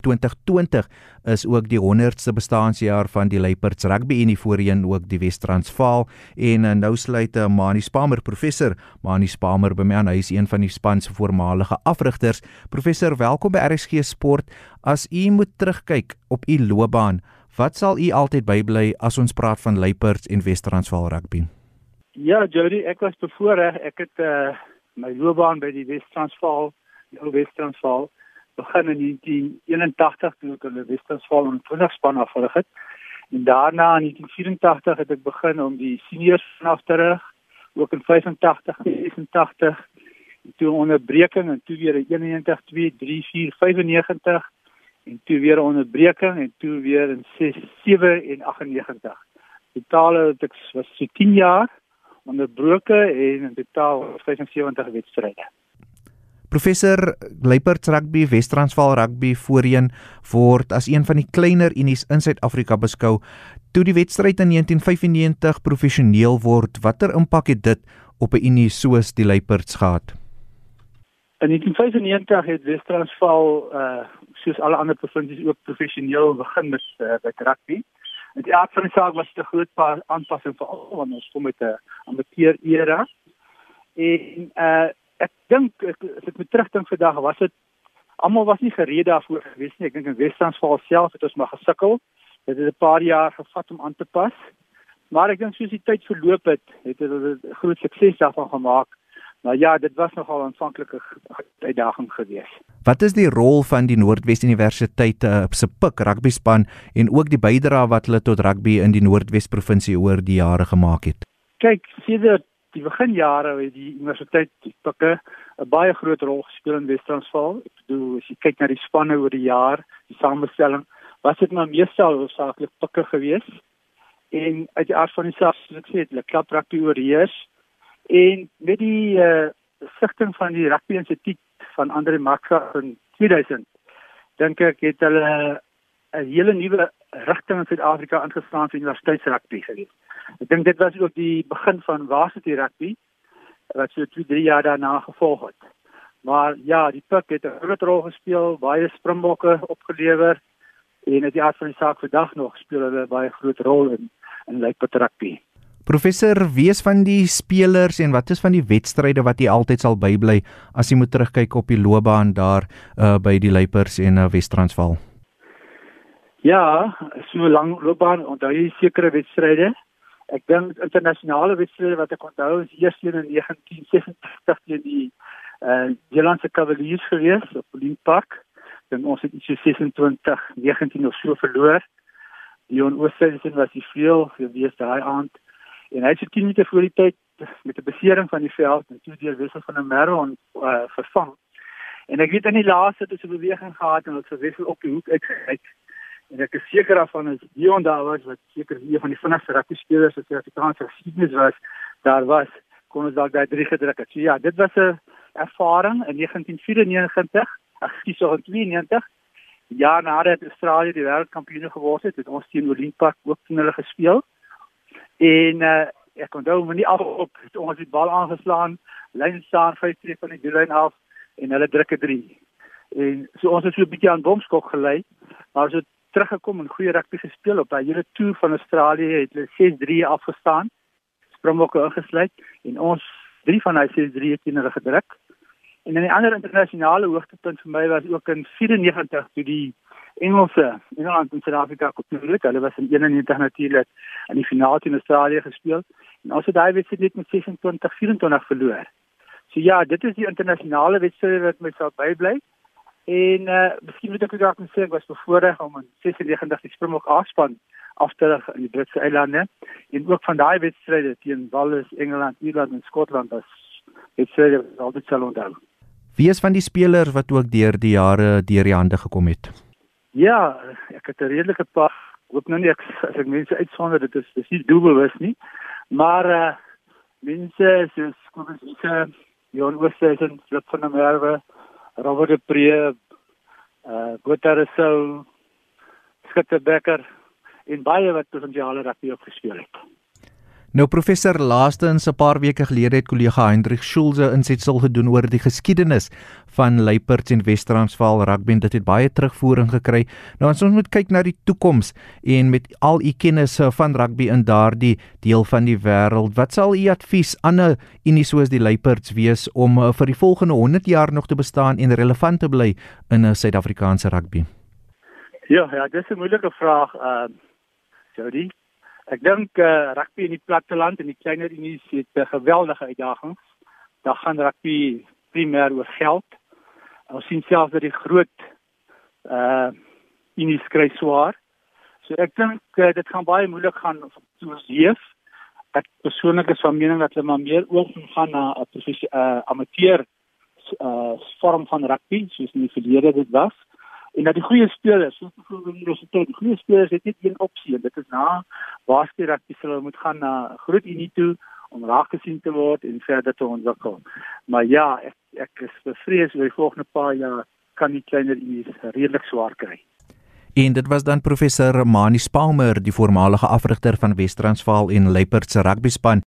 2020 is ook die 100ste bestaanjaar van die Luiperds Rugby Unie voorheen ook die Wes-Transvaal. En eh, nou sluit uh, Mani Spamer professor Mani Spamer by my aan hy is een van die span se voormalige afrigters. Professor welkom by RSG Sport. As u moet terugkyk op u loopbaan wat sal u altyd bybly as ons praat van Luiperds en Wes-Transvaal rugby? Ja Jody ek was bevoorreg. Ek het uh, my loopbaan by die Wes-Transvaal die ou Wes-Transvaal begin in 1981 toe ek hulle Wes-Transvaal in 20 span afgerig het. En daarna in 1984 het ek begin om die seniors vanaf te rig, ook in 85, 86 toe onderbreking en toe weer 91 2 3 4 95 en toe weer onderbreking en toe weer in 6 7 en 98. Totaal het ek was so 10 jaar onderbroke en in totaal 75 wedstryde. Professor Luiperds Rugby Wes-Transvaal Rugby voorheen word as een van die kleiner unies in Suid-Afrika beskou. Toe die wedstryd in 1995 professioneel word, watter impak het dit op 'n unie soos die Luiperds gehad? In 1995 het Wes-Transvaal uh soos alle ander provinsies ook professioneel begin met uh, met rugby. En die aard van die saak was 'n groot paar aanpassings vir al want ons kom met 'n amateur era. En uh ek dink as ek moet terugdink vandag was dit almal was nie gereed daarvoor gewees nie. Ek dink in Wes-Transvaal self het ons maar gesukkel. Dit het 'n paar jaar gevat om aan te pas. Maar ek dink soos die tyd verloop het, het hulle 'n groot sukses daarvan gemaak. Nou ja, dit was nogal 'n aanvanklike uitdaging geweest. Wat is die rol van die Noordwes Universiteit uh, se pik rugby span en ook die bydrae wat hulle tot rugby in die Noordwes provinsie oor die jare gemaak het? Kyk, sedert die beginjare het die universiteit pikke 'n baie groot rol gespeel in Wes-Transvaal. Ek bedoel as jy kyk na die spanne oor die jaar, die samestelling, was dit maar meestal hoofsaaklik pikke geweest. En uit die aard van die saak, soos ek sê, hulle klap rugby oorheers en met die uh, sigting van die rugby instituut van Andre Maksa in 2000 dink ek het hulle 'n hele nuwe rigting in Suid-Afrika ingeslaan vir universiteitsrugby geweest. Ek dink dit was ook die begin van varsity rugby wat so 2, 3 jaar daarna gevolg het. Maar ja, die pik het 'n groot rol gespeel, baie springbokke opgelewer en dit is van die saak vandag nog speel hulle baie groot rol in in Lakewood rugby. Professor, wie is van die spelers en wat is van die wedstryde wat jy altyd sal bybly as jy moet terugkyk op die loopbaan daar uh, by die Luipers en uh, Wes-Transvaal? Ja, so lank loopbaan onthou jy sekere wedstryde. Ek dink internasionale wedstryde wat ek onthou is eers in 1986 teen die eh uh, Jelandse Cavaliers gewees op Olymp Park. Dan ons het iets so 26 19 of so verloor. Dion Oosterhuizen was die veel gewees daai aand en hy het so 10 minute voor die tyd met 'n besering van die veld en toe deur wissel van 'n Merron uh, vervang. En ek weet in die laaste het hy 'n beweging gehad en het gewissel op die hoek uitgekyk en ek is seker daarvan is Dion daar was wat seker een van die vinnigste rugby spelers wat Suid-Afrikaanse geskiedenis was daar was kon ons dalk daai drie gedruk het. So ja, dit was 'n ervaring in 1994, ag skiet so in 92. Ja, nadat Australië die wêreldkampioen geword het, het ons teen Olimpiak ook teen hulle gespeel. En uh, ek onthou my nie af op het ons die bal aangeslaan, lyn staan 5-3 van die doellyn af en hulle drukke 3. En so ons het so 'n bietjie aan bomskok gelei, maar so teruggekom en goeie rugby gespeel op daai hele toer van Australië het hulle 6-3 afgestaan. Springbokke ingesluit en ons drie van daai 6-3 het teen hulle gedruk. En dan die ander internasionale hoogtepunt vir my was ook in 94 toe die Engelse Engeland en Suid-Afrika kopieer. Hulle was in 91 natuurlik in die finale teen Australië gespeel en ons het daai wedstryd net met 26-24 verloor. So ja, dit is die internasionale wedstryd wat my sal bybly. En uh miskien moet ek ook dalk sê ek was bevoorreg om in 96 die Springbok afspan af te rig in die Britse eilande en ook van daai wedstryde teen Wales, Engeland, Ierland en Skotland as wedstryde wat altyd sal onthou. Wie is van die spelers wat ook deur die jare deur die hande gekom het? Ja, ek het 'n redelike paar hoop nou nie ek as ek mense uitsonder dit is dis nie doelbewus nie. Maar uh mense soos Kobus Issa, Jon Oosthuizen, Flip van der Merwe, Robert de Pre, uh Botaresou, Skitterbecker en baie wat provinsiale rugby opgespeel het. Nou professor laastens 'n paar weke gelede het kollega Hendrik Schulze insetsel gedoen oor die geskiedenis van Luiperds en Wes-Transvaal rugby dit het baie terugvoering gekry. Nou ons moet kyk na die toekoms en met al u kennis van rugby in daardie deel van die wêreld, wat sal u advies aan 'n unie soos die Luiperds wees om uh, vir die volgende 100 jaar nog te bestaan en relevant te bly in 'n Suid-Afrikaanse rugby? Ja, ja, dis 'n moeilike vraag, uh Jody. Ek dink uh, rugby in die platteland en die kleiner unies het 'n geweldige uitdaging. Daar gaan rugby primêr oor geld. Ons sien selfs dat die groot uh unies kry swaar. So ek dink uh, dit gaan baie moeilik gaan te leef. Ek persoonlik is van mening dat hulle maar meer oorgaan na 'n professie uh amateur uh vorm van rugby soos in die verlede dit was en dat die goeie spelers, soos byvoorbeeld die universiteit, die goeie spelers het net een opsie en dit is na waarskynlik dat hulle moet gaan na groot unie toe om raak gesien te word en verder te ontwikkel. Maar ja, ek ek is bevrees oor die volgende paar jaar kan die kleiner unies redelik swaar kry. En dit was dan professor Mani Spalmer, die voormalige afrigter van Wes-Transvaal en Luiperd se rugbyspan